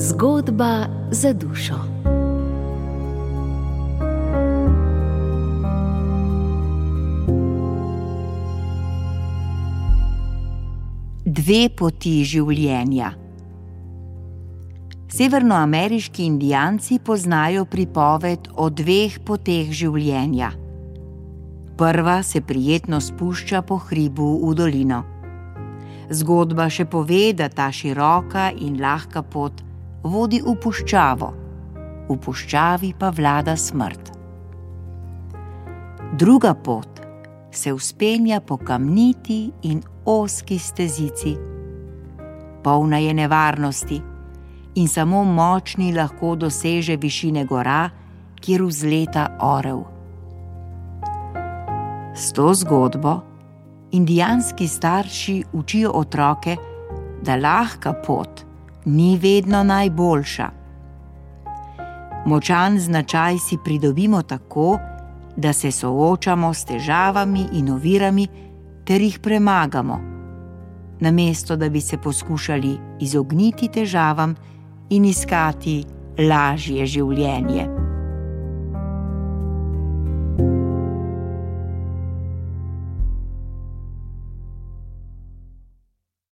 Zgodba za dušo. Dve poti življenja. Severnoameriški indijanci poznajo pripoved o dveh poteh življenja. Prva se prijetno spušča po hribu v dolino. Zgodba še pove, da ta široka in lahka pot vodi v puščavo, v puščavi pa vlada smrt. Druga pot se uspenja po kamniti in oski stezici. Polna je nevarnosti in samo močni lahko doseže višine gora, kjer vzleta orel. S to zgodbo indijanski starši učijo otroke, da lahka pot ni vedno najboljša. Močan značaj si pridobimo tako, da se soočamo s težavami in ovirami ter jih premagamo, namesto da bi se poskušali izogniti težavam in iskati lažje življenje.